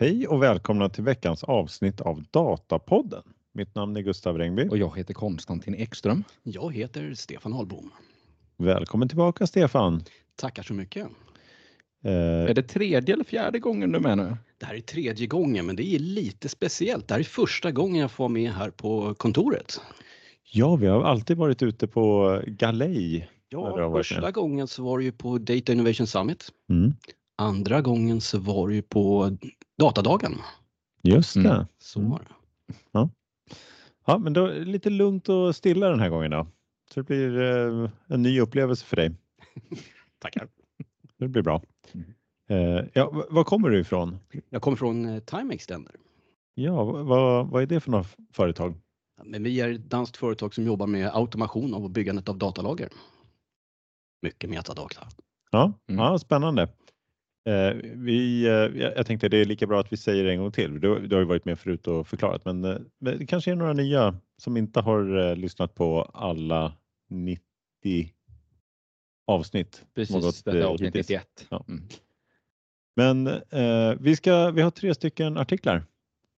Hej och välkomna till veckans avsnitt av Datapodden. Mitt namn är Gustav Rengby. Och jag heter Konstantin Ekström. Jag heter Stefan Ahlbom. Välkommen tillbaka Stefan. Tackar så mycket. Eh, Är det tredje eller fjärde gången du är med nu? Det här är tredje gången, men det är lite speciellt. Det här är första gången jag får vara med här på kontoret. ja, vi har alltid varit ute på galej. Ja, första gången så var det ju på Data Innovation Summit. Mm, Andra gången så var det ju på Datadagen. just det. Mm. Så var det. Ja, men då är det lite lugnt och stilla den här gången då. Så det blir eh, en ny upplevelse för dig. Tackar. Det blir bra. Mm. Eh, ja, var kommer du ifrån? Jag kommer från eh, Time Extender. Ja, vad, vad är det för något företag? Men vi är ett danskt företag som jobbar med automation av byggandet av datalager. Mycket metadata. Ja, Mm. ja spännande. Eh, vi, eh, jag tänkte det är lika bra att vi säger det en gång till. Du, du har ju varit med förut och förklarat, men, eh, men det kanske är några nya som inte har lyssnat på alla 90 avsnitt. Precis, gått, detta är avsnitt hittills. 91. Ja. Mm. Men eh, vi, ska, vi har tre stycken artiklar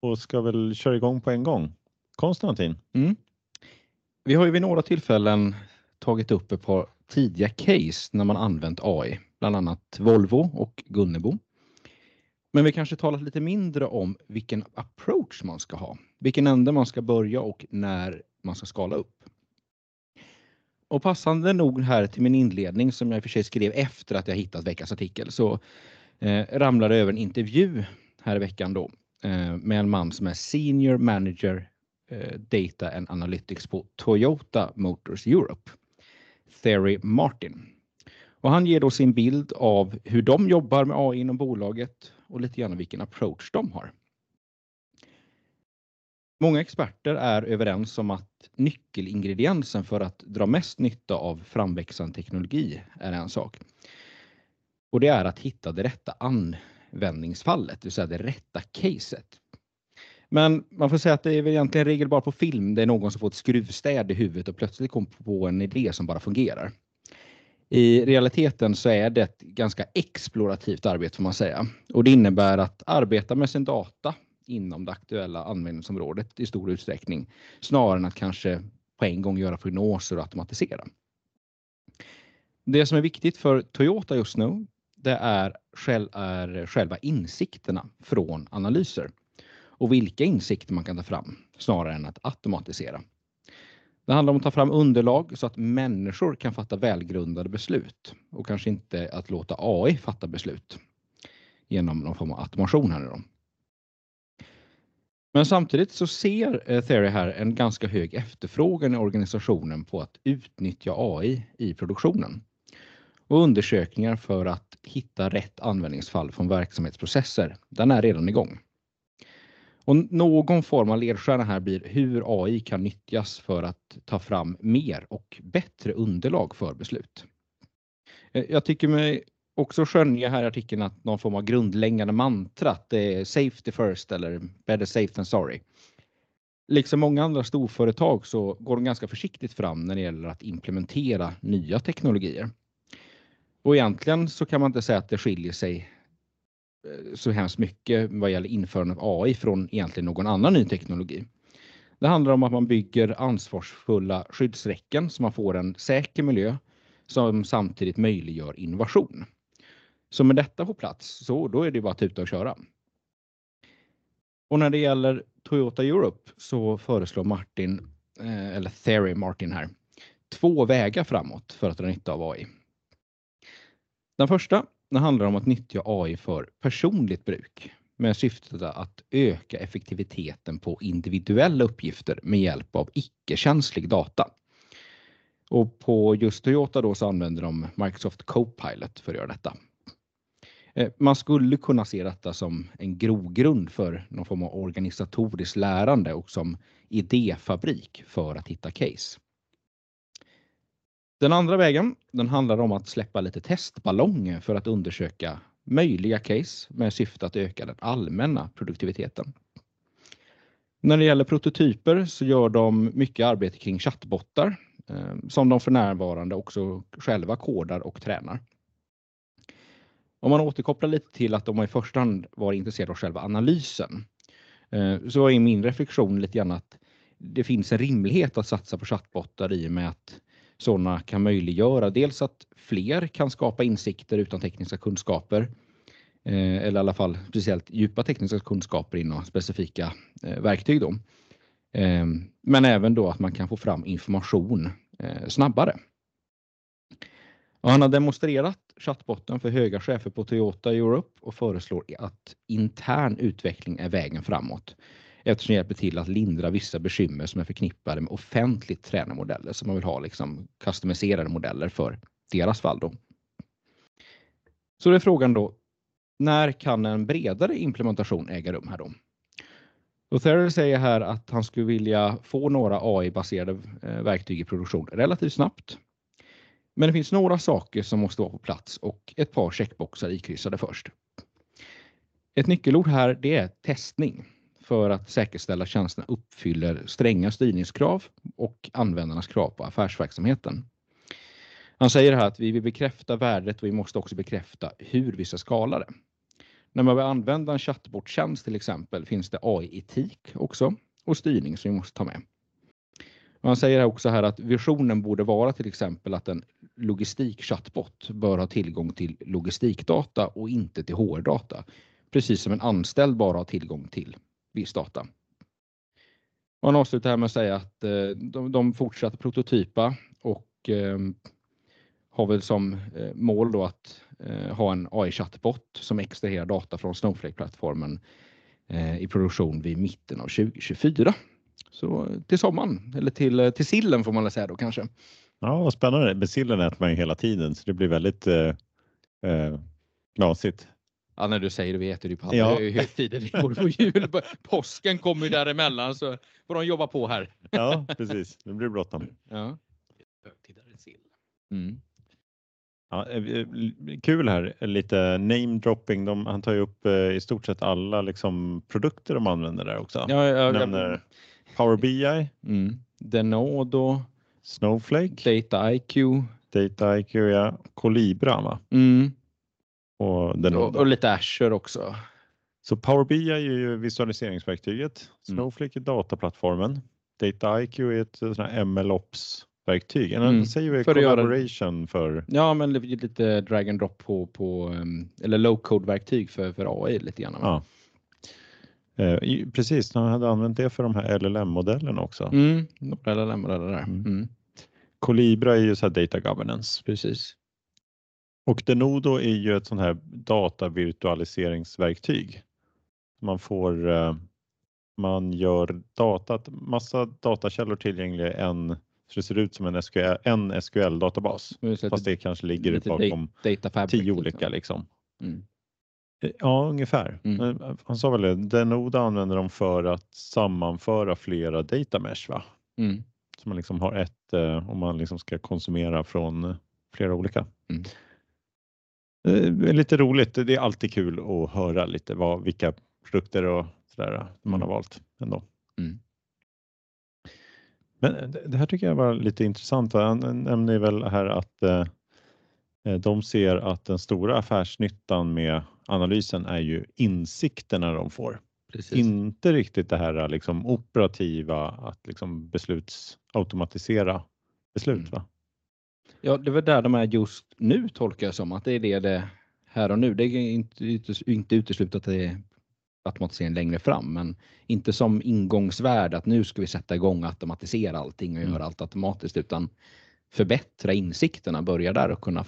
och ska väl köra igång på en gång. Konstantin. Mm. Vi har ju vid några tillfällen tagit upp ett par tidiga case när man använt AI, bland annat Volvo och Gunnebo. Men vi kanske talat lite mindre om vilken approach man ska ha, vilken ände man ska börja och när man ska skala upp. Och passande nog här till min inledning som jag i och för sig skrev efter att jag hittat veckans artikel så eh, ramlade jag över en intervju här i veckan då eh, med en man som är Senior Manager eh, Data and Analytics på Toyota Motors Europe, Thierry Martin. Och han ger då sin bild av hur de jobbar med AI inom bolaget och lite grann vilken approach de har. Många experter är överens om att nyckelingrediensen för att dra mest nytta av framväxande teknologi är en sak. Och det är att hitta det rätta användningsfallet, det vill säga det rätta caset. Men man får säga att det är väl egentligen regel bara på film. Det är någon som får ett skruvstäd i huvudet och plötsligt kommer på en idé som bara fungerar. I realiteten så är det ett ganska explorativt arbete får man säga. Och det innebär att arbeta med sin data inom det aktuella användningsområdet i stor utsträckning. Snarare än att kanske på en gång göra prognoser och automatisera. Det som är viktigt för Toyota just nu det är, själv, är själva insikterna från analyser och vilka insikter man kan ta fram snarare än att automatisera. Det handlar om att ta fram underlag så att människor kan fatta välgrundade beslut och kanske inte att låta AI fatta beslut genom någon form av automation här nu då. Men samtidigt så ser eh, Theory här en ganska hög efterfrågan i organisationen på att utnyttja AI i produktionen och undersökningar för att hitta rätt användningsfall från verksamhetsprocesser. Den är redan igång. Och någon form av ledstjärna här blir hur AI kan nyttjas för att ta fram mer och bättre underlag för beslut. Eh, jag tycker mig också skönja här i artikeln att någon form av grundläggande mantra att det är safety first eller better safe than sorry. Liksom många andra storföretag så går de ganska försiktigt fram när det gäller att implementera nya teknologier. Och egentligen så kan man inte säga att det skiljer sig Eh, så hemskt mycket vad gäller införandet av AI från egentligen någon annan ny teknologi. Det handlar om att man bygger ansvarsfulla skyddsräcken så man får en säker miljö som samtidigt möjliggör innovation. Så med detta på plats så då är det bara att tuta och köra. Och när det gäller Toyota Europe så föreslår Martin, eh, eller Theory Martin här, två vägar framåt för att dra nytta av AI. Den första det handlar om att nyttja AI för personligt bruk med syftet att öka effektiviteten på individuella uppgifter med hjälp av icke-känslig data. Och på just Toyota då så använder de Microsoft Copilot för att göra detta. Eh, man skulle kunna se detta som en grogrund för någon form av organisatoriskt lärande och som idéfabrik för att hitta case. Den andra vägen, den handlar om att släppa lite testballonger för att undersöka möjliga case med syfte att öka den allmänna produktiviteten. När det gäller prototyper så gör de mycket arbete kring chattbottar eh, som de för närvarande också själva kodar och tränar. Om man återkopplar lite till att de i första hand var intresserade av själva analysen eh, så är min reflektion lite grann att det finns en rimlighet att satsa på chattbottar i och med att sådana kan möjliggöra dels att fler kan skapa insikter utan tekniska kunskaper eh, eller i alla fall speciellt djupa tekniska kunskaper inom specifika eh, verktyg. Då. Eh, men även då att man kan få fram information snabbare. Och han har demonstrerat chattbotten för höga chefer på Toyota Europe och föreslår att intern utveckling är vägen framåt eftersom det hjälper till att lindra vissa bekymmer som är förknippade med offentligt tränade modeller som man vill ha liksom customiserade modeller för deras fall. Då. Så det är frågan då, när kan en bredare implementation äga rum här då? Och Therrell säger här att han skulle vilja få några AI-baserade eh, verktyg i produktion relativt snabbt men det finns några saker som måste vara på plats och ett par checkboxar ikryssade först. Ett nyckelord här det är testning för att säkerställa att tjänsterna uppfyller stränga styrningskrav och användarnas krav på affärsverksamheten. Han säger här att vi vill bekräfta värdet och vi måste också bekräfta hur vi ska skala det. När man vill använda en chattbottjänst till exempel finns det AI-etik också och styrning som vi måste ta med. Man säger också här att visionen borde vara till exempel att en logistik-chattbot bör ha tillgång till logistikdata och inte till HR-data. Precis som en anställd bara har tillgång till viss data. Man avslutar här med att säga att eh, de, de fortsätter prototypa och ehm, har väl som eh, mål då att eh, ha en AI-chattbot som extraherar data från Snowflake-plattformen i produktion vid mitten av 2024. Så till sommaren, eller till, till sillen får man väl säga då kanske. Ja, vad spännande. Med sillen äter man ju hela tiden så det blir väldigt eh, eh, knasigt. Ja, när du säger det, vi äter ju ja. högtider. Det går på jul. Påsken kommer ju däremellan så får de jobba på här. Ja, precis. Det blir bråttom. Ja. Mm. Ja, eh, eh, kul här, lite name dropping. De, han tar ju upp eh, i stort sett alla liksom, produkter de använder där också. Ja, ja, Nämner Power BI, mm. Denodo, Snowflake, Data IQ, Data IQ, ja. Colibra va? Mm. Och, Denodo. och, och lite Azure också. Så Power BI är ju visualiseringsverktyget. Snowflake är dataplattformen. Data IQ är ett sånt här MLOps verktyg. Mm. Säger vi för collaboration för? Ja, men lite drag and drop på, på um, eller low code verktyg för, för AI lite grann. Ja. Eh, precis, de hade använt det för de här LLM-modellerna också. Mm, LLM-modeller där. Mm. Mm. Colibra är ju så här data governance. Precis. Och Denodo är ju ett sånt här datavirtualiseringsverktyg. Man får eh, man gör data, massa datakällor tillgängliga en så det ser ut som en SQL, en SQL databas fast det kanske ligger bakom tio olika liksom. Mm. Eh, ja, ungefär. Mm. Han sa väl det, Denoda använder de för att sammanföra flera data mesh va? Mm. Så man liksom har ett eh, om man liksom ska konsumera från eh, flera olika. Mm. Det är lite roligt. Det är alltid kul att höra lite vad, vilka produkter och sådär man har mm. valt ändå. Mm. Men det här tycker jag var lite intressant. Han nämner väl här att de ser att den stora affärsnyttan med analysen är ju insikterna de får. Precis. Inte riktigt det här liksom operativa att liksom beslutsautomatisera beslut. Mm. Va? Ja, det var där de är just nu tolkar jag som att det är det, det här och nu. Det är inte, inte uteslutet att det är automatisering längre fram, men inte som ingångsvärde att nu ska vi sätta igång och automatisera allting och mm. göra allt automatiskt, utan förbättra insikterna, börja där och kunna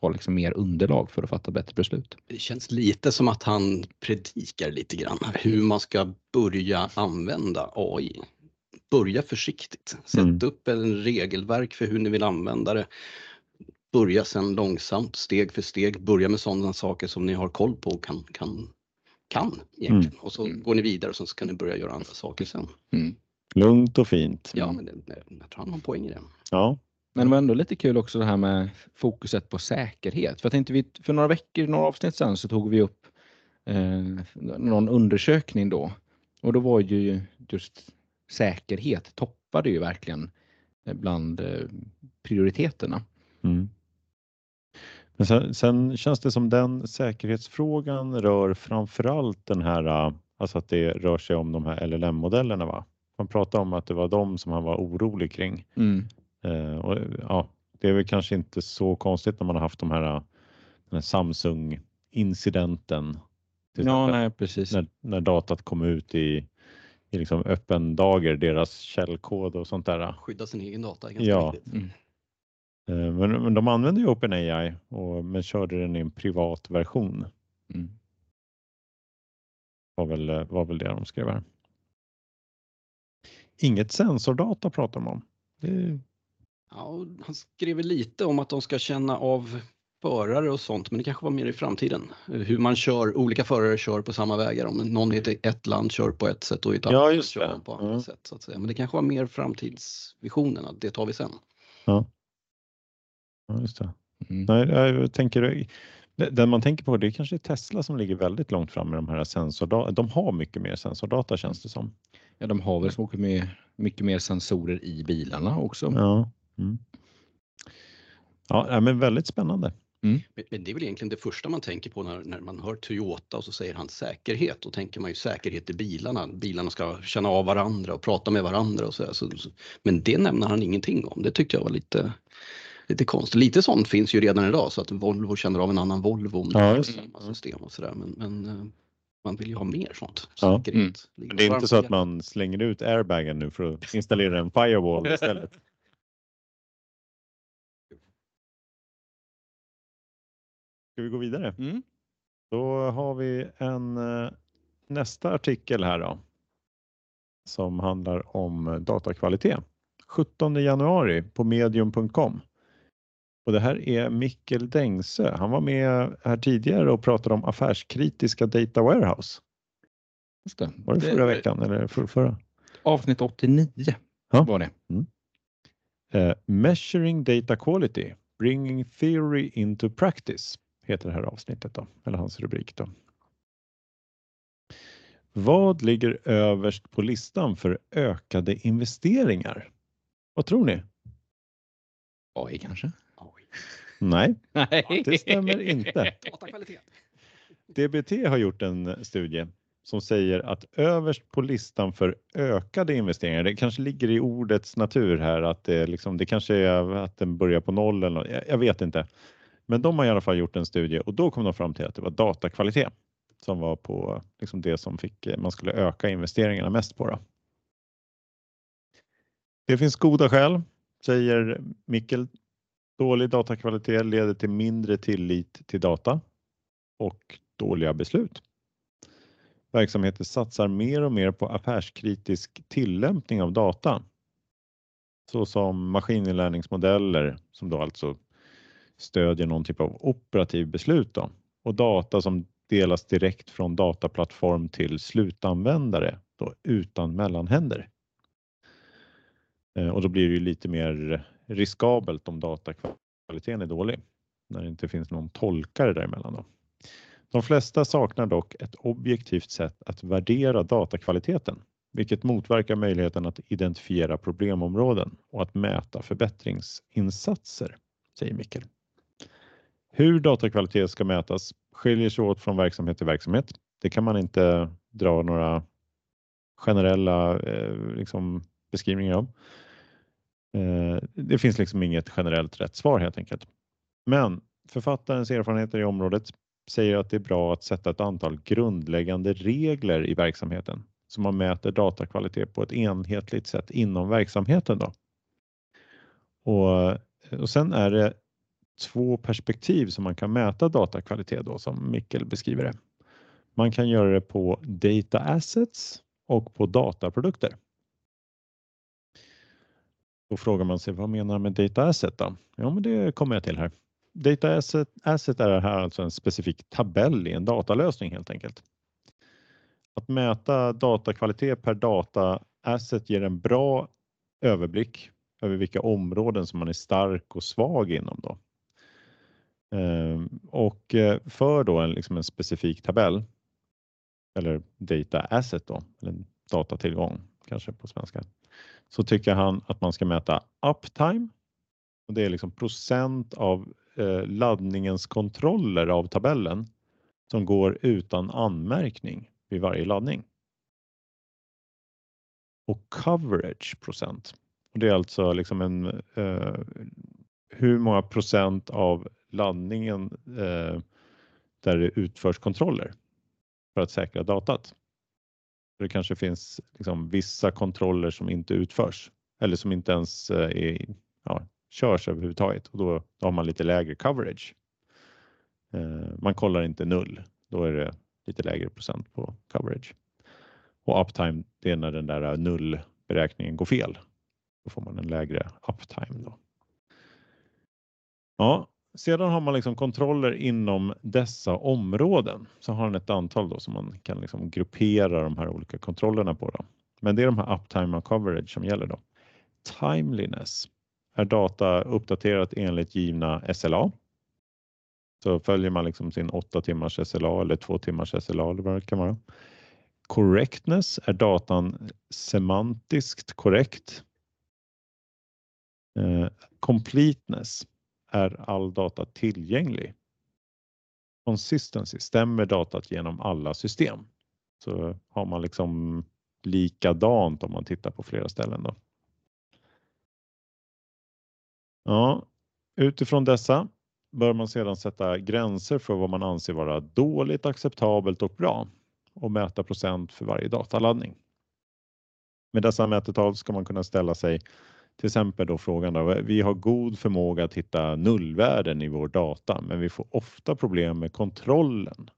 ha liksom mer underlag för att fatta bättre beslut. Det känns lite som att han predikar lite grann hur man ska börja använda AI. Börja försiktigt, sätt mm. upp en regelverk för hur ni vill använda det. Börja sen långsamt, steg för steg, börja med sådana saker som ni har koll på och kan, kan, kan egentligen. Mm. Och så mm. går ni vidare och så ska ni börja göra andra saker sen. Mm. Lugnt och fint. Ja, men det, jag tror han har en poäng i det. Ja, men det var ändå lite kul också det här med fokuset på säkerhet. För, jag tänkte vi, för några veckor, några avsnitt sedan så tog vi upp eh, någon undersökning då. Och då var ju just säkerhet toppade ju verkligen bland eh, prioriteterna. Mm. Men sen, sen känns det som den säkerhetsfrågan rör framförallt den här, alltså att det rör sig om de här LLM-modellerna va? Man pratade om att det var de som han var orolig kring. Mm. Eh, och, ja, det är väl kanske inte så konstigt när man har haft de här, den här Samsung-incidenten. Ja, exempel. nej precis. när, när datat kom ut i, i liksom öppen dager, deras källkod och sånt där. Skydda sin egen data är ganska Ja. viktigt. Mm. Eh, Men, men de använde ju OpenAI och, men körde den i en privat version. Mm. Var väl, eh, var väl det de skrev här. Inget sensordata pratar de om. Det, Ja, han skrev lite om att de ska känna av förare och sånt, men det kanske var mer i framtiden. Hur man kör, olika förare kör på samma vägar. Om någon i ett- land kör på ett sätt och i ett Ja, annat just kör det. man på andra Mm. sätt. Så att säga. Men det kanske var mer framtidsvisionen, att det tar vi sen. ja, just det. Mm. Nej, jag tänker, den man tänker på det är kanske Tesla som ligger väldigt långt fram med de här sensordata. De har mycket mer sensordata känns det som. Ja, de har väl så mycket mer, mycket mer sensorer i bilarna också. Ja, mm. ja men väldigt spännande. Men, men det är väl egentligen det första man tänker på när, när man hör Toyota och så säger han säkerhet. Då tänker man ju säkerhet i bilarna. Bilarna ska känna av varandra och prata med varandra och så, där. så, så Men det nämner han ingenting om. Det tyckte jag var lite, lite konstigt. Lite sånt finns ju redan idag så att Volvo känner av en annan Volvo om det Ja, samma system och sådär. Men, men eh, man vill ju ha mer sånt. Ja. Mm. det är inte så att man slänger ut airbagen nu för att installera en firewall istället. Ska vi gå vidare? Mm. Då har vi en eh, nästa artikel här då. Som handlar om datakvalitet. 17 januari på medium.com. Och det här är Mikkel Dengsö. Han var med här tidigare och pratade om affärskritiska data warehouse. Just det. Var det förra veckan eller för, förra? Avsnitt 89 Ja. var det. Eh, Measuring Data Quality, Bringing Theory into Practice heter det här avsnittet då, eller hans rubrik då. Vad ligger överst på listan för ökade investeringar? Vad tror ni? AI kanske? Oj. Nej, Nej, det stämmer inte. DBT har gjort en studie som säger att överst på listan för ökade investeringar, det kanske ligger i ordets natur här att det, liksom, det kanske är att den börjar på noll eller något, jag, jag vet inte. Men de har i alla fall gjort en studie och då kom de fram till att det var datakvalitet som var på liksom det som fick, eh, man skulle öka investeringarna mest på. Då. Det finns goda skäl, säger Mikkel. Dålig datakvalitet leder till mindre tillit till data och dåliga beslut. Verksamheter satsar mer och mer på affärskritisk tillämpning av data. Såsom maskininlärningsmodeller som då alltså stödjer någon typ av operativ beslut då. och data som delas direkt från dataplattform till slutanvändare då utan mellanhänder. Eh, och då blir det ju lite mer riskabelt om datakvaliteten är dålig när det inte finns någon tolkare däremellan. Då. De flesta saknar dock ett objektivt sätt att värdera datakvaliteten, vilket motverkar möjligheten att identifiera problemområden och att mäta förbättringsinsatser, säger Mikkel. Hur datakvalitet ska mätas skiljer sig åt från verksamhet till verksamhet. Det kan man inte dra några generella eh, liksom, beskrivningar av. Eh, det finns liksom inget generellt rätt svar helt enkelt. Men författarens erfarenheter i området säger att det är bra att sätta ett antal grundläggande regler i verksamheten så man mäter datakvalitet på ett enhetligt sätt inom verksamheten. Då. Och, och sen är det två perspektiv som man kan mäta datakvalitet då som Mikkel beskriver det. Man kan göra det på data assets och på dataprodukter. Då frågar man sig vad menar med data asset då? Ja, men det kommer jag till här. Data asset, asset är här alltså en specifik tabell i en datalösning helt enkelt. Att mäta datakvalitet per data asset ger en bra överblick över vilka områden som man är stark och svag inom. Då. Ehm, och eh, för då en, liksom en specifik tabell eller data asset då, eller datatillgång kanske på svenska, så tycker han att man ska mäta uptime. Och det är liksom procent av eh, laddningens kontroller av tabellen som går utan anmärkning vid varje laddning. Och coverage procent. Och det är alltså liksom en, eh, hur många procent av laddningen eh, där det utförs kontroller för att säkra datat. Det kanske finns liksom vissa kontroller som inte utförs eller som inte ens eh, är, ja, körs överhuvudtaget och då, då har man lite lägre coverage. Eh, man kollar inte null, då är det lite lägre procent på coverage. Och uptime, det är när den där eh, nullberäkningen går fel. Då får man en lägre uptime. Då. Ja, sedan har man liksom kontroller inom dessa områden. Så har den ett antal då som man kan liksom gruppera de här olika kontrollerna på. Då. Men det är de här uptime och coverage som gäller då. Timeliness är data uppdaterat enligt givna SLA. Så följer man liksom sin 8 timmars SLA eller 2 timmars SLA eller vad det kan vara. Correctness är datan semantiskt korrekt. Eh, completeness är all data tillgänglig. Consistency stämmer datat genom alla system. Så har man liksom likadant om man tittar på flera ställen. Då. Ja, utifrån dessa bör man sedan sätta gränser för vad man anser vara dåligt, acceptabelt och bra och mäta procent för varje dataladdning. Med dessa mätetal ska man kunna ställa sig till exempel då frågan då, vi har god förmåga att hitta nullvärden i vår data, men vi får ofta problem med kontrollen.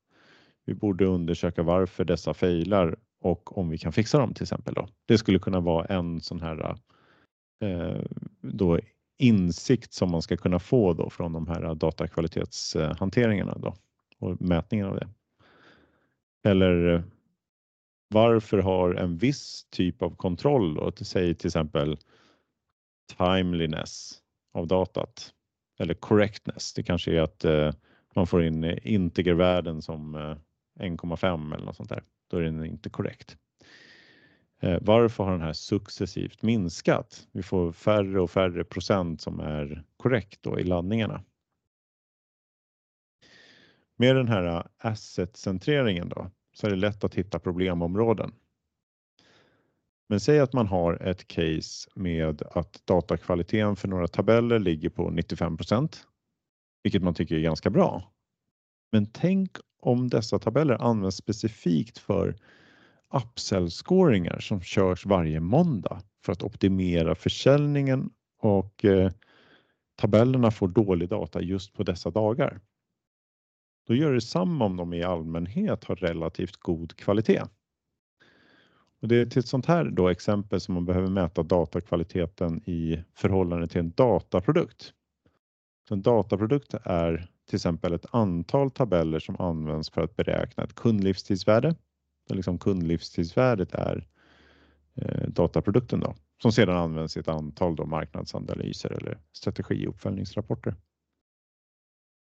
Vi borde undersöka varför dessa failar och om vi kan fixa dem till exempel. Då. Det skulle kunna vara en sån här eh, då insikt som man ska kunna få då från de här datakvalitetshanteringarna då, och mätningen av det. Eller eh, varför har en viss typ av kontroll, då, säg till exempel timeliness av datat eller correctness. Det kanske är att eh, man får in integervärden som eh, 1,5 eller något sånt där. Då är den inte korrekt. Eh, varför har den här successivt minskat? Vi får färre och färre procent som är korrekt då i laddningarna. Med den här eh, asset-centreringen då så är det lätt att hitta problemområden. Men säg att man har ett case med att datakvaliteten för några tabeller ligger på 95% vilket man tycker är ganska bra. Men tänk om dessa tabeller används specifikt för upsell-scoringar som körs varje måndag för att optimera försäljningen och eh, tabellerna får dålig data just på dessa dagar. Då gör det samma om de i allmänhet har relativt god kvalitet. Och det är till ett sånt här då exempel som man behöver mäta datakvaliteten i förhållande till en dataprodukt. Så en dataprodukt är till exempel ett antal tabeller som används för att beräkna ett kundlivstidsvärde. Där liksom kundlivstidsvärdet är eh, dataprodukten då, som sedan används i ett antal då marknadsanalyser eller strategiuppföljningsrapporter.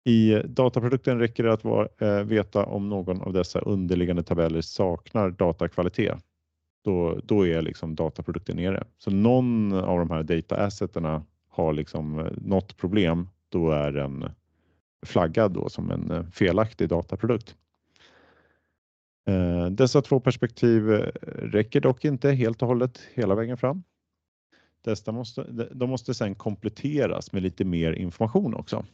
I dataprodukten räcker det att vara, eh, veta om någon av dessa underliggande tabeller saknar datakvalitet då, då är liksom dataprodukten nere. Så någon av de här data asseterna har liksom eh, något problem, då är den flaggad då som en eh, felaktig dataprodukt. Eh, dessa två perspektiv räcker dock inte helt och hållet hela vägen fram. Dessa måste, de måste sedan kompletteras med lite mer information också.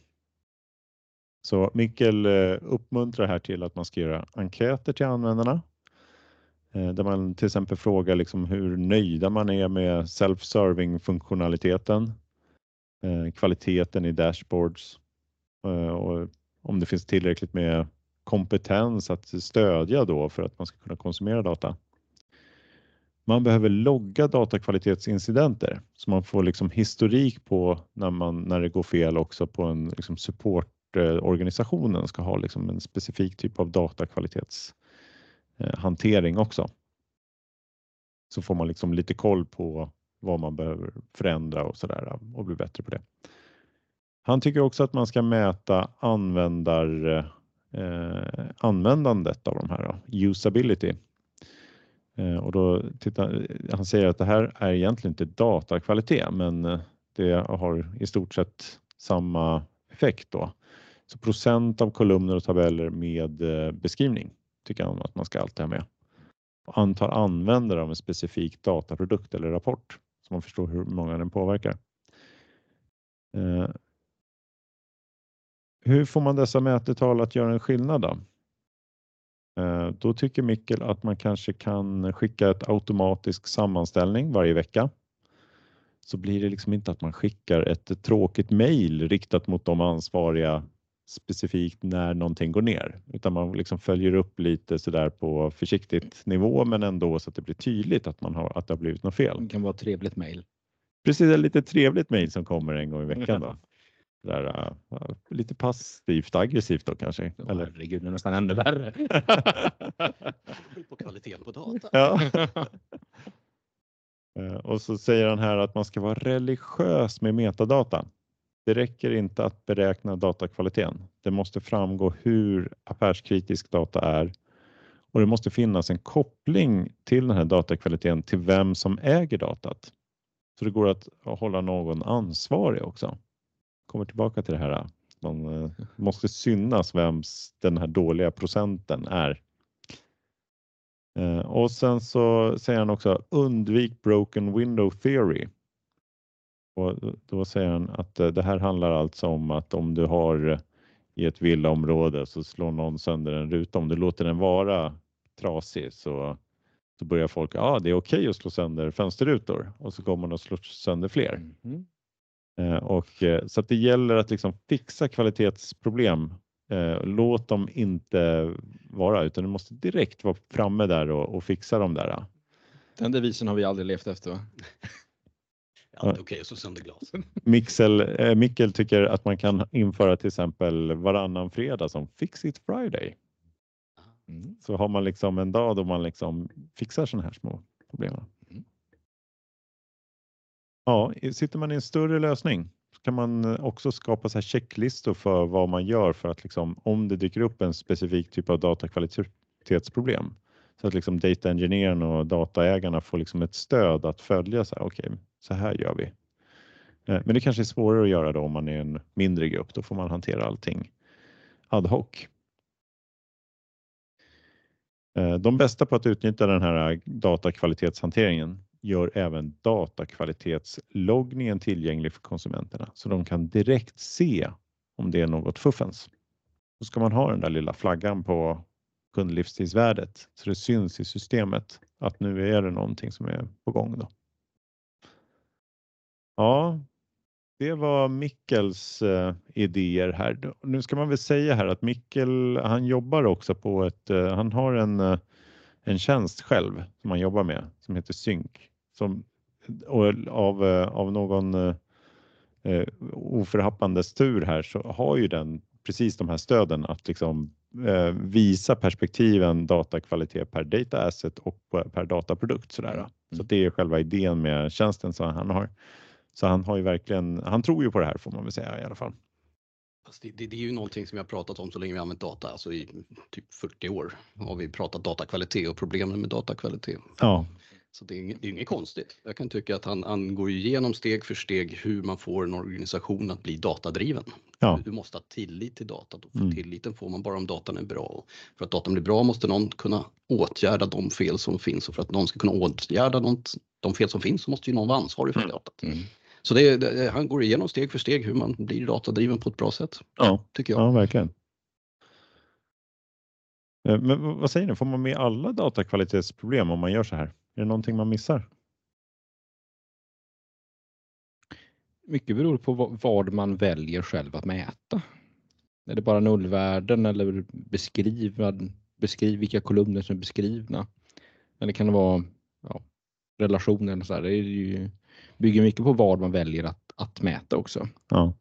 Så Mikkel uppmuntrar här till att man ska göra enkäter till användarna Eh, där man till exempel frågar liksom hur nöjda man är med self-serving funktionaliteten, eh, kvaliteten i dashboards eh, och om det finns tillräckligt med kompetens att stödja då för att man ska kunna konsumera data. Man behöver logga datakvalitetsincidenter så man får liksom historik på när, man, när det går fel också på en liksom supportorganisationen ska ha liksom en specifik typ av datakvalitets Eh, Eh, hantering också. Så får man liksom lite koll på vad man behöver förändra och så där och bli bättre på det. Han tycker också att man ska mäta användar, eh, användandet av de här, då, usability. Eh, och då tittar, han säger att det här är egentligen inte datakvalitet men eh, det har i stort sett samma effekt då. Så procent av kolumner och tabeller med eh, beskrivning tycker han att man ska alltid ha med. Antal användare av en specifik dataprodukt eller rapport så man förstår hur många den påverkar. Eh, hur får man dessa mätetal att göra en skillnad då? Eh, då tycker Mikkel att man kanske kan skicka ett automatisk sammanställning varje vecka. Så blir det liksom inte att man skickar ett tråkigt mejl riktat mot de ansvariga specifikt när någonting går ner, utan man liksom följer upp lite sådär på försiktigt nivå, men ändå så att det blir tydligt att man har att det har blivit något fel. Det kan vara ett trevligt mejl. Precis, ett lite trevligt mejl som kommer en gång i veckan. Då. Där, uh, lite passivt aggressivt då kanske. Ja, Eller? Herregud, det är nästan ännu värre. på kvaliteten på data. ja. uh, och så säger han här att man ska vara religiös med metadata. Det räcker inte att beräkna datakvaliteten. Det måste framgå hur affärskritisk data är och det måste finnas en koppling till den här datakvaliteten till vem som äger datat. Så det går att hålla någon ansvarig också. Kommer tillbaka till det här. Man eh, måste synas vems den här dåliga procenten är. Eh, och sen så säger han också undvik broken window theory. Och då säger han att eh, det här handlar alltså om att om du har i ett villaområde så slår någon sönder en ruta. Om du låter den vara trasig så, så börjar folk, ja ah, det är okej okay att slå sönder fönsterrutor och så kommer man att slå sönder fler. Mm. Och, eh, så att det gäller att liksom fixa kvalitetsproblem. Låt dem inte vara utan du måste direkt vara framme där och, och fixa dem där. Den devisen har vi aldrig levt efter va? Allt okej okay, så sönder glas. Mixel, eh, Mikkel tycker att man kan införa till exempel varannan fredag som Fix It Friday. Mm. Så har man liksom en dag då man liksom fixar sådana här små problem. Mm. Ja, sitter man i en större lösning så kan man också skapa så här checklistor för vad man gör för att liksom, om det dyker upp en specifik typ av datakvalitetsproblem så att liksom data engineern och dataägarna får liksom ett stöd att följa så här, okay, så här gör vi. Eh, men det kanske är svårare att göra då om man är en mindre grupp. Då får man hantera allting ad hoc. Eh, de bästa på att utnyttja den här eh, datakvalitetshanteringen gör även datakvalitetsloggningen tillgänglig för konsumenterna så de kan direkt se om det är något fuffens. Då ska man ha den där lilla flaggan på kundlivstidsvärdet så det syns i systemet att nu är det någonting som är på gång. Då. Ja, det var Mickels eh, idéer här. Nu ska man väl säga här att Mickel han jobbar också på ett, eh, han har en, eh, en tjänst själv som han jobbar med som heter Sync. Som, av, eh, av någon eh, eh, oförhappandes tur här så har ju den precis de här stöden att liksom visa perspektiven datakvalitet per data asset och per dataprodukt. Sådär. Mm. Så det är själva idén med tjänsten som han har. Så han har ju verkligen, han tror ju på det här får man väl säga i alla fall. Det, det, det, är ju någonting som jag pratat om så länge vi använt data, alltså i typ 40 år har vi pratat datakvalitet och problemen med datakvalitet. Ja. Så det är, inget, det är inget konstigt. Jag kan tycka att han, han går igenom steg för steg hur man får en organisation att bli datadriven. Ja. Du måste ha tillit till datat och mm. tilliten får man bara om datan är bra. För att datan blir bra måste någon kunna åtgärda de fel som finns och för att någon ska kunna åtgärda de, de fel som finns så måste ju någon vara ansvarig för mm. datat. Mm. Så det, det, han går igenom steg för steg hur man blir datadriven på ett bra sätt. Ja, tycker jag. ja verkligen. Eh, men vad säger ni, får man med alla datakvalitetsproblem om man gör så här? Är det någonting man missar? Mycket beror på vad man väljer själv att mäta. Är det bara nollvärden eller beskriva, beskriv vilka kolumner som är beskrivna? Eller kan det vara ja, relationer eller så här. Det är ju, bygger mycket på vad man väljer att, att mäta också. Ja.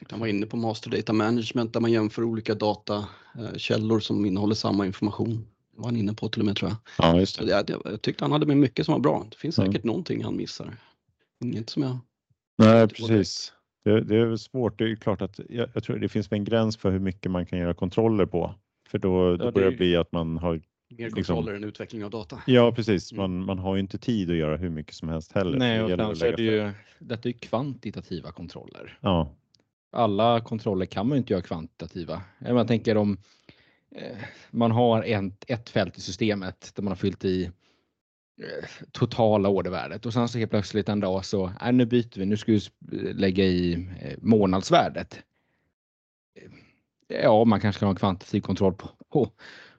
Jag han var inne på Master Data Management där man jämför olika datakällor som innehåller samma information. Det var han inne på till och med tror jag. Ja, just det. Jag, jag tyckte han hade med mycket som var bra. Det finns säkert ja. någonting han missar. Inget som jag... Nej, precis. Det, det, är svårt. Det är klart att jag, jag, tror det finns en gräns för hur mycket man kan göra kontroller på. För då, då ja, börjar det bli att man har Mer liksom kontroller liksom, än utveckling av data. Ja precis, mm. man, man har ju inte tid att göra hur mycket som helst heller. Nej, och så är det ju, detta är ju kvantitativa kontroller. Ja. alla kontroller kan man ju inte göra kvantitativa. Man tänker om man har en, ett fält i systemet där man har fyllt i eh, totala ordervärdet och sen så helt plötsligt en dag så, nej, nu byter vi, nu ska vi lägga i månadsvärdet. Ja, man kanske kan ha en kvantitativ kontroll på, på,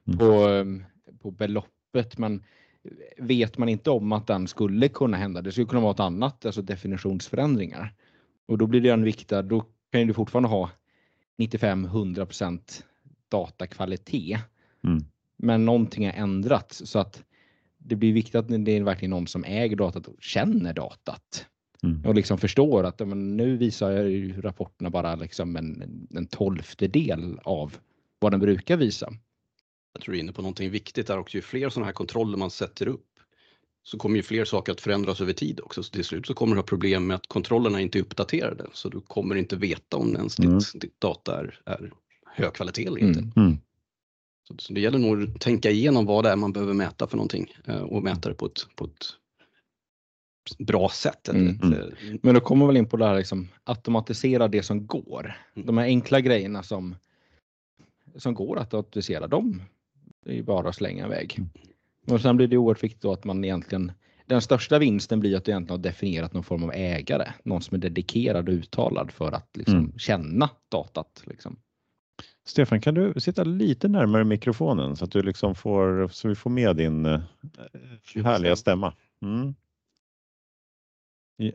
mm. på, på beloppet, men vet man inte om att den skulle kunna hända, det skulle kunna vara ett annat, alltså definitionsförändringar. Och då blir det en viktad, då kan du fortfarande ha 95-100 datakvalitet. Mm. Men någonting har ändrats så att det blir viktigt att det är verkligen någon som äger datat och känner datat. Mm. Och liksom förstår att men, nu visar ju rapporterna bara liksom en, en tolftedel av vad den brukar visa. Jag tror du är inne på någonting viktigt där också. Ju fler sådana här kontroller man sätter upp så kommer ju fler saker att förändras över tid också. Så till slut så kommer du ha problem med att kontrollerna inte är uppdaterade. Så du kommer inte veta om ens mm. ditt, ditt, data är, är hög kvalitet eller inte. Mm. mm. Så, så det gäller nog att tänka igenom vad det är man behöver mäta för någonting eh, och mäta det på ett, på ett bra sätt. Mm. Mm. Men då kommer väl in på det här liksom, automatisera det som går. Mm. De här enkla grejerna som, som går att automatisera, de är ju bara att slänga iväg. Och sen blir det oerhört viktigt att man egentligen den största vinsten blir att du egentligen har definierat någon form av ägare, någon som är dedikerad och uttalad för att liksom mm. känna datat. Liksom. Stefan, kan du sitta lite närmare mikrofonen så att du liksom får så vi får med din uh, härliga stämma? Mm.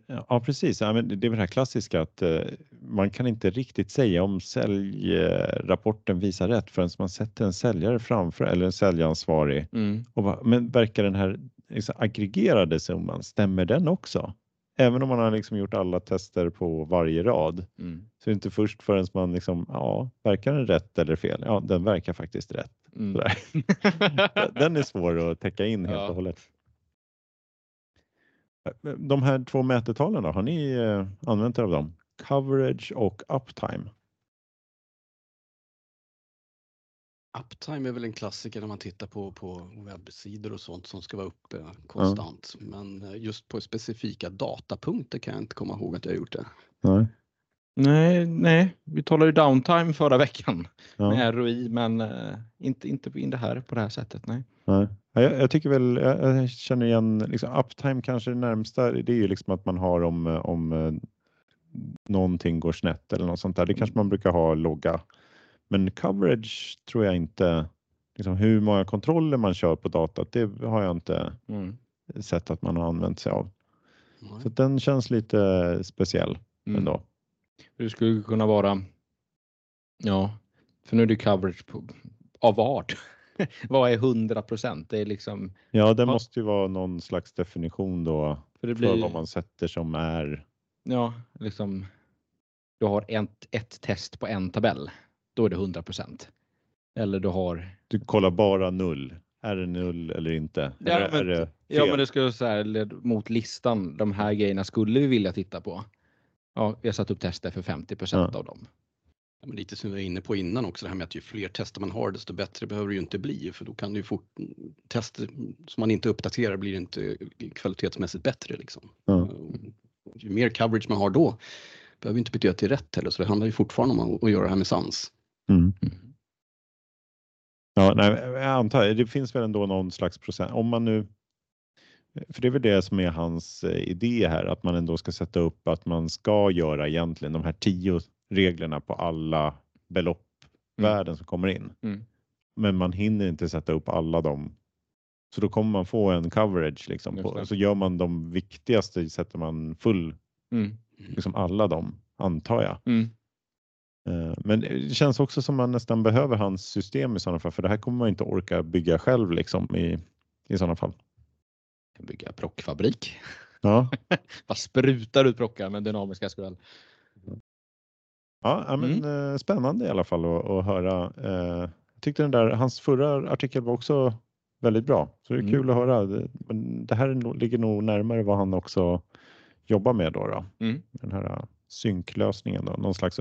Ja, precis. Ja, men det är väl det här klassiska att uh, man kan inte riktigt säga om säljrapporten visar rätt förrän man sätter en säljare framför eller en säljansvarig. Mm. Och bara, men verkar den här liksom, aggregerade summan, stämmer den också? Även om man har liksom gjort alla tester på varje rad mm. så är det inte först förrän man liksom, ja, verkar den rätt eller fel? Ja, den verkar faktiskt rätt. Mm. den är svår att täcka in helt ja. och hållet. De här två mätetalen då, har ni eh, använt er av dem? Coverage och uptime? Uptime är väl en klassiker när man tittar på, på webbsidor och sånt som ska vara uppe konstant. Ja. Men eh, just på specifika datapunkter kan jag inte komma ihåg att jag gjort det. Nej. Nej, nej, vi talade ju downtime förra veckan ja. med ROI, men uh, inte, inte in det här på det här sättet. Nej. nej. Jag, jag tycker väl, jag, jag, känner igen liksom uptime kanske det närmsta. Det är ju liksom att man har om, om uh, någonting går snett eller något sånt där. Det kanske man brukar ha logga men coverage tror jag inte, liksom hur många kontroller man kör på datat, det har jag inte mm. sett att man har använt sig av. Mm. Så den känns lite speciell mm. ändå. Det skulle kunna vara, ja, för nu är det coverage på, av vad? vad är 100 procent? Det är liksom. Ja, det måste ju vara någon slags definition då för, det blir, för vad man sätter som är. Ja, liksom. Du har ett, ett test på en tabell då är det 100 Eller du har... Du kollar bara null. Är det null eller inte? Ja, eller men, det ja, men det skulle säga mot listan. De här grejerna skulle vi vilja titta på. Ja, vi har satt upp tester för 50 ja. av dem. Ja, men lite som vi var inne på innan också, det här med att ju fler tester man har desto bättre behöver det ju inte bli för då kan det ju fort, tester som man inte uppdaterar blir inte kvalitetsmässigt bättre. Liksom. Ja. Ju mer coverage man har då behöver inte betyda att det är rätt heller så det handlar ju fortfarande om att göra det här med sans. Mm. Ja, nej, jag antar det finns väl ändå någon slags procent om man nu. För det är väl det som är hans eh, idé här, att man ändå ska sätta upp att man ska göra egentligen de här tio reglerna på alla beloppvärden mm. som kommer in. Mm. Men man hinner inte sätta upp alla dem. Så då kommer man få en coverage liksom. På, så gör man de viktigaste sätter man full, mm. liksom alla dem antar jag. Mm. Eh, men det känns också som man nästan behöver hans system i sådana fall, för det här kommer man inte orka bygga själv liksom i, i sådana fall. Bygga prockfabrik. Ja. Bara sprutar ut prockar med dynamiska skrull. Ja, men mm. Eh, spännande i alla fall att, att höra. Eh, jag tyckte den där, hans förra artikel var också väldigt bra, så det är mm. kul att höra. Men det här ligger nog närmare vad han också jobbar med då. då. Mm. Den här synklösningen då, någon slags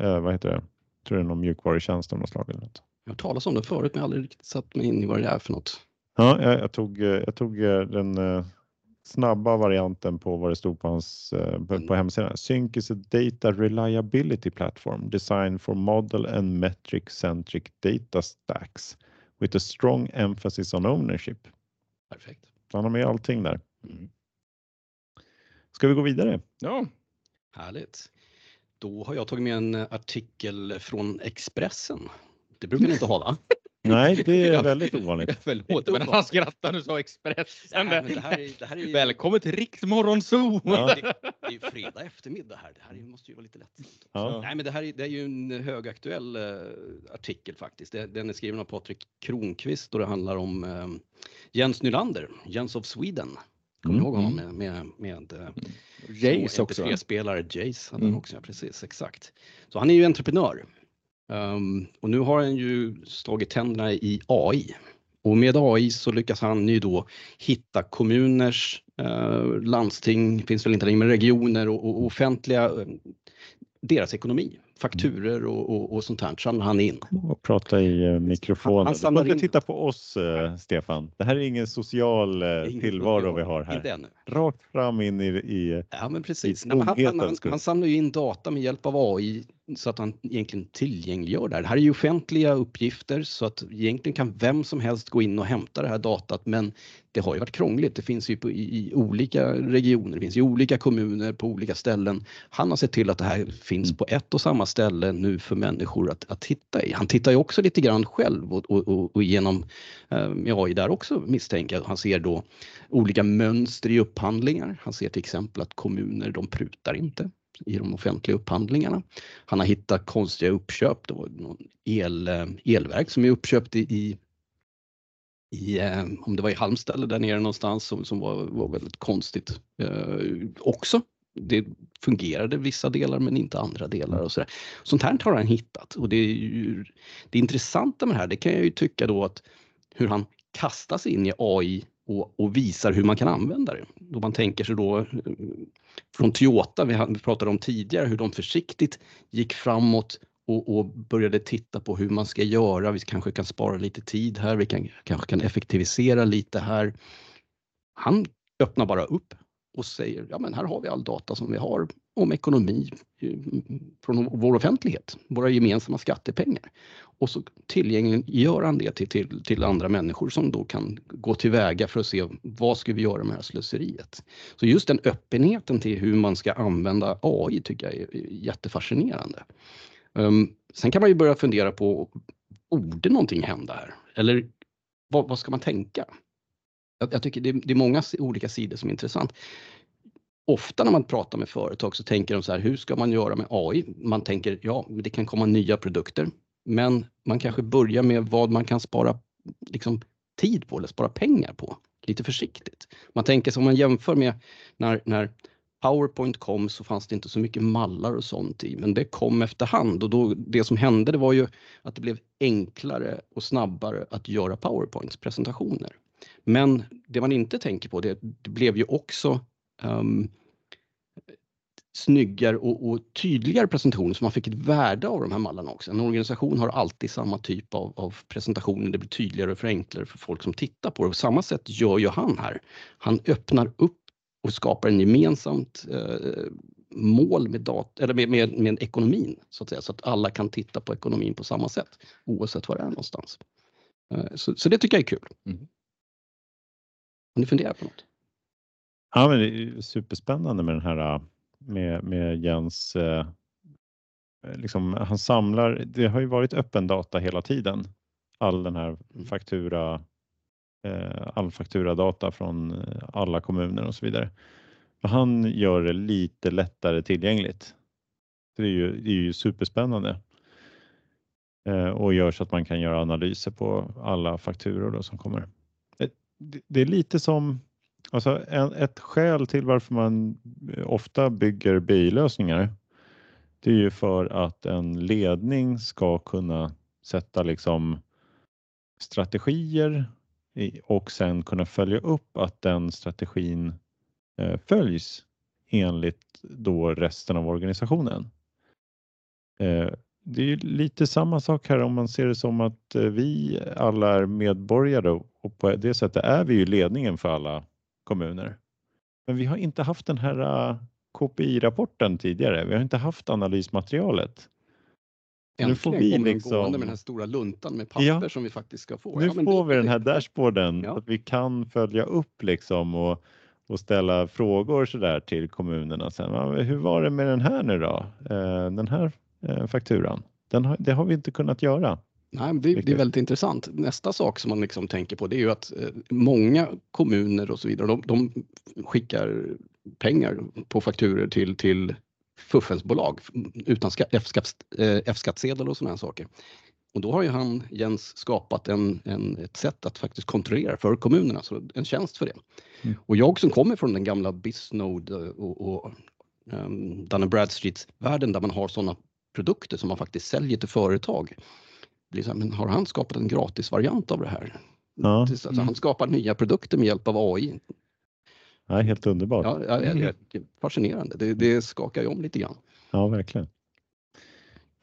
eh, vad heter det? Jag tror det är någon mjukvarutjänst av något slag. Eller något. Jag har talat om det förut men jag har aldrig riktigt satt mig in i vad det är för något. Ja, jag, jag tog, eh, jag tog eh, den, eh, snabba varianten på vad det stod på hans eh, på, på hemsidan. Sync is a data reliability platform designed for model and metric centric data stacks with a strong emphasis on ownership. Perfekt. Han har med allting där. Mm. Ska vi gå vidare? Ja, Härligt. Då har jag tagit med en artikel från Expressen. Det brukar ni inte ha va? Nej, det är väldigt ovanligt. förlåt men han skrattar nu sa Expressen. Nej, det här är, det här är, Välkommen till Riksmorgonzoo! Ja. det, det är ju fredag eftermiddag här. Det här måste ju vara lite lätt. Ja. Nej, men det här är, det är ju en högaktuell eh, artikel faktiskt. Det, den är skriven av Patrik Kronqvist och det handlar om eh, Jens Nylander, Jens of Sweden. Kommer Mm. ihåg honom med, med, med eh, Jace också. va? MP3-spelare, Jace hade Mm. han också, ja, precis, exakt. Så han är ju entreprenör. Ehm, och nu har han ju slagit tänderna i AI. Och med AI så lyckas han ju då hitta kommuners, eh, landsting, finns väl inte längre, men regioner och, och offentliga, eh, deras ekonomi, fakturer och, och, och sånt här samlar han in. Och prata i eh, mikrofonen. Han inte in- titta på oss, eh, Stefan. Det här är ingen social eh, Ingen tillvaro social- vi har Inte här. ännu. Rakt fram in i, i Ja men precis. I Nej, men han, han, han, han samlar ju in data med hjälp av AI så att han egentligen tillgängliggör det här. Det här är ju offentliga uppgifter så att egentligen kan vem som helst gå in och hämta det här datat men det har ju varit krångligt. Det finns ju på, i, i olika regioner, det finns i olika kommuner på olika ställen. Han har sett till att det här finns på ett och samma ställe nu för människor att, att titta i. Han tittar ju också lite grann själv och, och, och, och genom eh, AI där också misstänker jag. Han ser då olika mönster i upphandlingar. Han ser till exempel att kommuner de prutar inte i de offentliga upphandlingarna. Han har hittat konstiga uppköp, det var någon el, eh, elverk som är uppköpt i, i, i eh, om det var i Halmstad eller där nere någonstans som, som var, var väldigt konstigt eh, också. Det fungerade vissa delar men inte andra delar och sådär. Sånt här har han hittat och det är ju det intressanta med det här, det kan jag ju tycka då att hur han kastas in i AI och, och visar hur man kan använda det. Då man tänker sig då eh, från Toyota, vi, vi pratade om tidigare, hur de försiktigt gick framåt och, och började titta på hur man ska göra. Vi kanske kan spara lite tid här, vi kan, kanske kan effektivisera lite här. Han öppnar bara upp och säger, ja men här har vi all data som vi har om ekonomi eh, från vår offentlighet, våra gemensamma skattepengar. Och så tillgängliggör han det till, till, till andra människor som då kan gå tillväga för att se vad ska vi göra med det här slöseriet. Så just den öppenheten till hur man ska använda AI tycker jag är jättefascinerande. Um, sen kan man ju börja fundera på, borde någonting hända här? Eller vad, vad ska man tänka? Jag, jag tycker det, det är många olika sidor som är intressant. Ofta när man pratar med företag så tänker de så här, hur ska man göra med AI? Man tänker, ja, det kan komma nya produkter, men man kanske börjar med vad man kan spara liksom, tid på eller spara pengar på, lite försiktigt. Man tänker som man jämför med när, när Powerpoint kom så fanns det inte så mycket mallar och sånt i, men det kom efterhand och då, det som hände det var ju att det blev enklare och snabbare att göra Powerpoints presentationer. Men det man inte tänker på, det, det blev ju också um, snyggare och, och tydligare presentationer så man fick ett värde av de här mallarna också. En organisation har alltid samma typ av, av presentationer, det blir tydligare och förenklare för folk som tittar på det. På samma sätt gör ju han här. Han öppnar upp och skapar en gemensamt eh, mål med, dat eller med, med, med ekonomin så att säga, så att alla kan titta på ekonomin på samma sätt oavsett var det är någonstans. Eh, så, så det tycker jag är kul. Mm. Har ni funderat på något? Ja, men det är superspännande med den här äh, med, med Jens. Eh, liksom, han samlar. Det har ju varit öppen data hela tiden. All den här Mm. faktura, eh, all fakturadata från alla kommuner och så vidare. Och han gör det lite lättare tillgängligt. Det är ju, det är ju superspännande. Eh, och gör så att man kan göra analyser på alla fakturor som kommer. Det- det är lite som Alltså en, ett skäl till varför man eh, ofta bygger BI-lösningar det är ju för att en ledning ska kunna sätta liksom strategier och sen kunna följa upp att den strategin eh, följs enligt då resten av organisationen. Eh, det är ju lite samma sak här om man ser det som att vi alla är medborgare och på det sättet är vi ju ledningen för alla kommuner. Men vi har inte haft den här uh, KPI-rapporten tidigare. Vi har inte haft analysmaterialet. Äntligen nu får vi kommer liksom- med den här stora luntan med papper Ja. som vi faktiskt ska få. Nu Ja, får vi den här dashboarden Ja. att vi kan följa upp liksom och, och ställa frågor så där till kommunerna sen. Hur var det med den här nu då? Eh, den här eh, fakturan? Den har, det har vi inte kunnat göra. Nej, det, det är väldigt intressant. Nästa sak som man liksom tänker på det är ju att eh, många kommuner och så vidare, de, de skickar pengar på fakturer till, till fuffensbolag utan eh, F-skattsedel och sådana saker. Och då har ju han, Jens, skapat en, en, ett sätt att faktiskt kontrollera för kommunerna, så en tjänst för det. Mm. Och jag som kommer från den gamla Bisnode och, och um, Dun Bradstreet-världen där man har sådana produkter som man faktiskt säljer till företag. Blir så här, men har han skapat en gratisvariant av det här? Ja. Alltså, Han skapar nya produkter med hjälp av AI. Ja, helt underbart. Ja, ja, ja, det är fascinerande. Det, det skakar ju om lite grann. Ja, verkligen.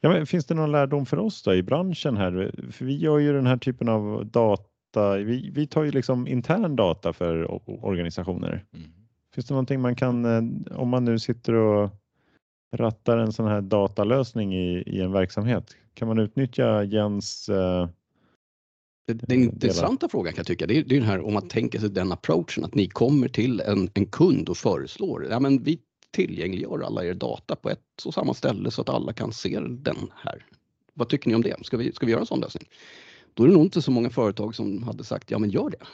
Ja, men finns det någon lärdom för oss då i branschen här? För vi gör ju den här typen av data. Vi, vi tar ju liksom intern data för organisationer. Mm. Finns det någonting man kan, eh, om man nu sitter och rattar en sån här datalösning i, i en verksamhet, kan man utnyttja Jens? Eh, den intressanta frågan kan jag tycka, det är, det är den här om man tänker sig den approachen att ni kommer till en, en kund och föreslår, ja men vi tillgängliggör alla er data på ett och samma ställe så att alla kan se den här. Vad tycker ni om det? Ska vi, ska vi göra en sån lösning? Då är det nog inte så många företag som hade sagt, ja men gör det.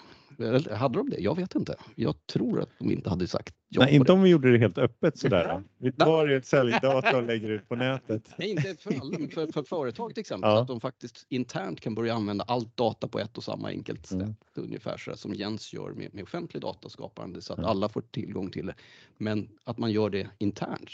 Hade de det? Jag vet inte. Jag tror att de inte hade sagt ja nej, inte om vi gjorde det helt öppet sådär. Vi tar ett säljdata och lägger ut på nätet. Nej, inte för alla, men för, för företag till exempel. Ja. Så att de faktiskt internt kan börja använda allt data på ett och samma enkelt sätt. Mm. Ungefär så som Jens gör med, med offentlig dataskapande så att Mm. alla får tillgång till det. Men att man gör det internt.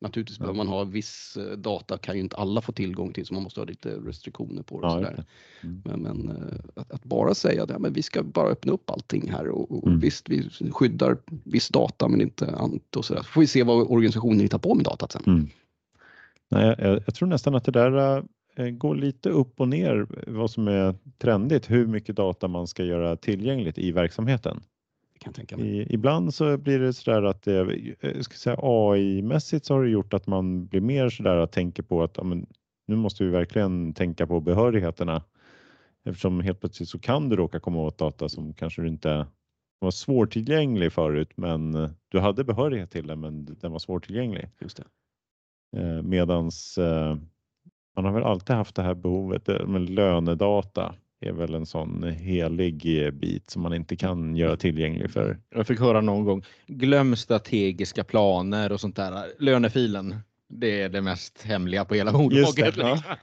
Naturligtvis behöver man ha viss eh, data kan ju inte alla få tillgång till så man måste ha lite restriktioner på det. Ja, så just där. det. Mm. Men, men eh, att, att bara säga att ja, men vi ska bara öppna upp allting här och, och Mm. visst vi skyddar viss data men inte annat och så där. Så får vi se vad organisationen hittar på med datat sen. Mm. Nej, jag, jag tror nästan att det där eh, går lite upp och ner vad som är trendigt, hur mycket data man ska göra tillgängligt i verksamheten. Kan tänka mig. I, ibland så blir det sådär att det, jag ska säga AI-mässigt så har det gjort att man blir mer sådär att tänka på att ja, men, nu måste vi verkligen tänka på behörigheterna. Eftersom helt plötsligt så kan du råka komma åt data som kanske du inte var svårtillgänglig förut, men eh, du hade behörighet till den, men den var svårtillgänglig. Just det. Eh, medans eh, man har väl alltid haft det här behovet, eh, men lönedata är väl en sån helig eh, bit som man inte kan göra tillgänglig för. Jag fick höra någon gång, glöm strategiska planer och sånt där. Lönefilen, det är det mest hemliga på hela Just det, bolaget. ja. liksom.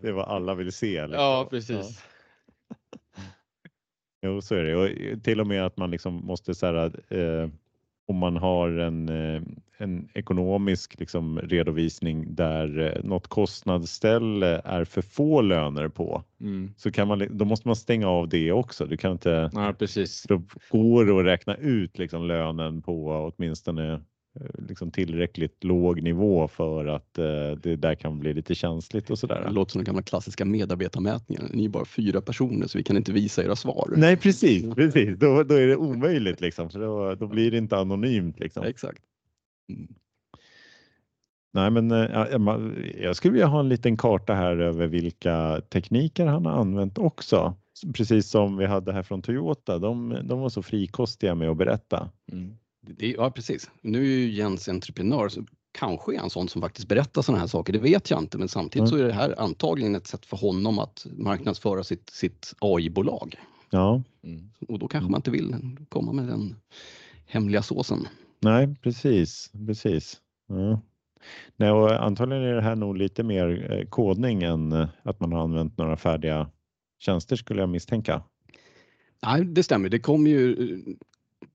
Det är vad alla vill se. liksom. Ja, precis. Jo, så är det. Och till och med att man liksom måste så här, eh, om man har en, eh, en ekonomisk liksom, redovisning där eh, något kostnadsställe är för få löner på Mm. så kan man, då måste man stänga av det också. Du kan inte, Ja, precis. då går det att räkna ut liksom, lönen på åtminstone eh, liksom, tillräckligt låg nivå för att eh, det där kan bli lite känsligt och Det sådär. låter som den gamla klassiska medarbetarmätningen. Ni är bara fyra personer så vi kan inte visa era svar. Nej precis, precis. Då, då är det omöjligt liksom, för då, då blir det inte anonymt. Liksom. Exakt. Mm. Nej, men eh, jag skulle vilja ha en liten karta här över vilka tekniker han har använt också. Precis som vi hade här från Toyota. De, de var så frikostiga med att berätta. Mm. Det, ja, precis. Nu är ju Jens entreprenör så kanske är han sån som faktiskt berättar sådana här saker. Det vet jag inte, men samtidigt Mm. så är det här antagligen ett sätt för honom att marknadsföra sitt, sitt AI-bolag. Ja, Mm. Och då kanske man inte vill komma med den hemliga såsen nej, precis, precis. Ja. Nej, och antagligen är det här nog lite mer eh, kodning än eh, att man har använt några färdiga tjänster skulle jag misstänka. Nej, det stämmer. Det kommer ju eh,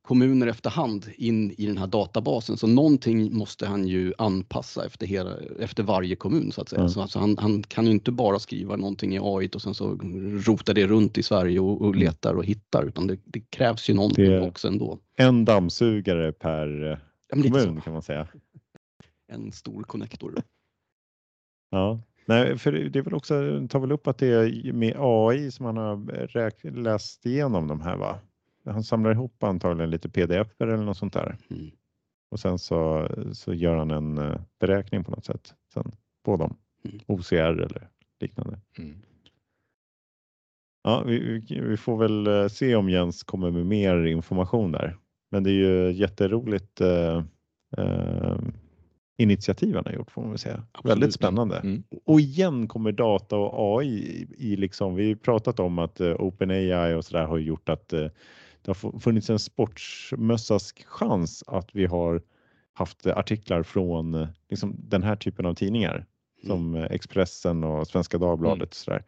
kommuner efterhand in i den här databasen så någonting måste han ju anpassa efter, hela, efter varje kommun så att säga. Mm. Så alltså han, han kan ju inte bara skriva någonting i AI och sen så rotar det runt i Sverige och, och letar och hittar utan det, det krävs ju någonting Det- också ändå. En dammsugare per eh, Ja, kommun kan man säga. En stor connector. Ja, nej, för det är väl också, tar väl upp att det är med AI som man har räk- läst igenom de här va? Han samlar ihop antagligen lite pdf eller något sånt där. Mm. Och sen så, så gör han en eh, beräkning på något sätt sen på dem. Mm. OCR eller liknande. Mm. Ja, vi, vi, får väl eh, se om Jens kommer med mer information där. Men det är ju jätteroligt eh, eh, initiativ han har gjort får man väl säga. Absolut. Väldigt spännande. Mm. Och igen kommer data och AI i, i liksom, vi har pratat om att eh, OpenAI och sådär har gjort att eh, det har fu- funnits en sportsmössas chans att vi har haft eh, artiklar från eh, liksom, den här typen av tidningar som eh, Expressen och Svenska Dagbladet. Och sådär.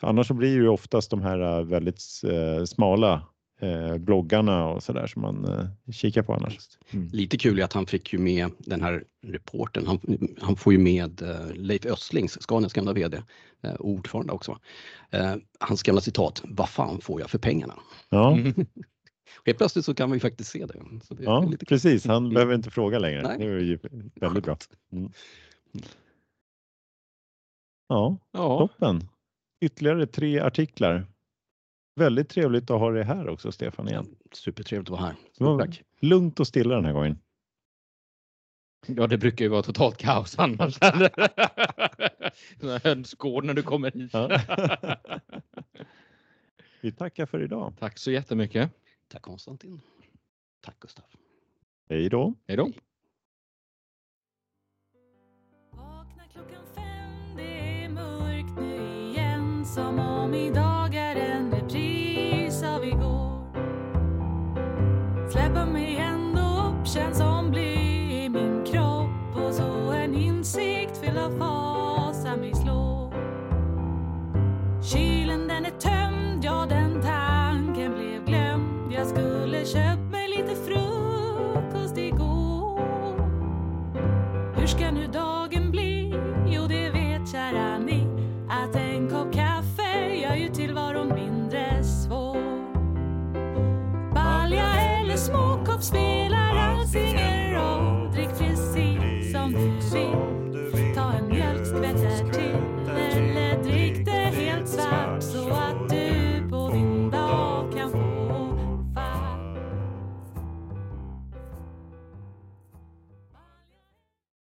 För annars så blir det ju oftast de här väldigt eh, smala eh, bloggarna och sådär som man eh, kikar på annars. Lite kul är att han fick ju med den här reporten, han, han får ju med eh, Leif Östlings, Scanias gamla VD, eh, ordförande också. Eh, hans gamla citat, vad fan får jag för pengarna? Ja, Mm. Helt plötsligt så kan vi faktiskt se det. Det ja precis. Han behöver inte fråga längre. Nej. Det är ju väldigt bra. Ja, Ja, toppen. Ytterligare tre artiklar. Väldigt trevligt att ha dig här också Stefan igen. Supertrevligt att vara här. Stort tack. Lugnt och stilla den här gången. ja, det brukar ju vara totalt kaos annars. Hönsgård när du kommer hit. Ja. Vi tackar för idag. Tack så jättemycket. Tack Konstantin. Tack Gustav. Hej då. Hej då. Vakna klockan fem, det är mörkt nu igen Som om idag spelar out sin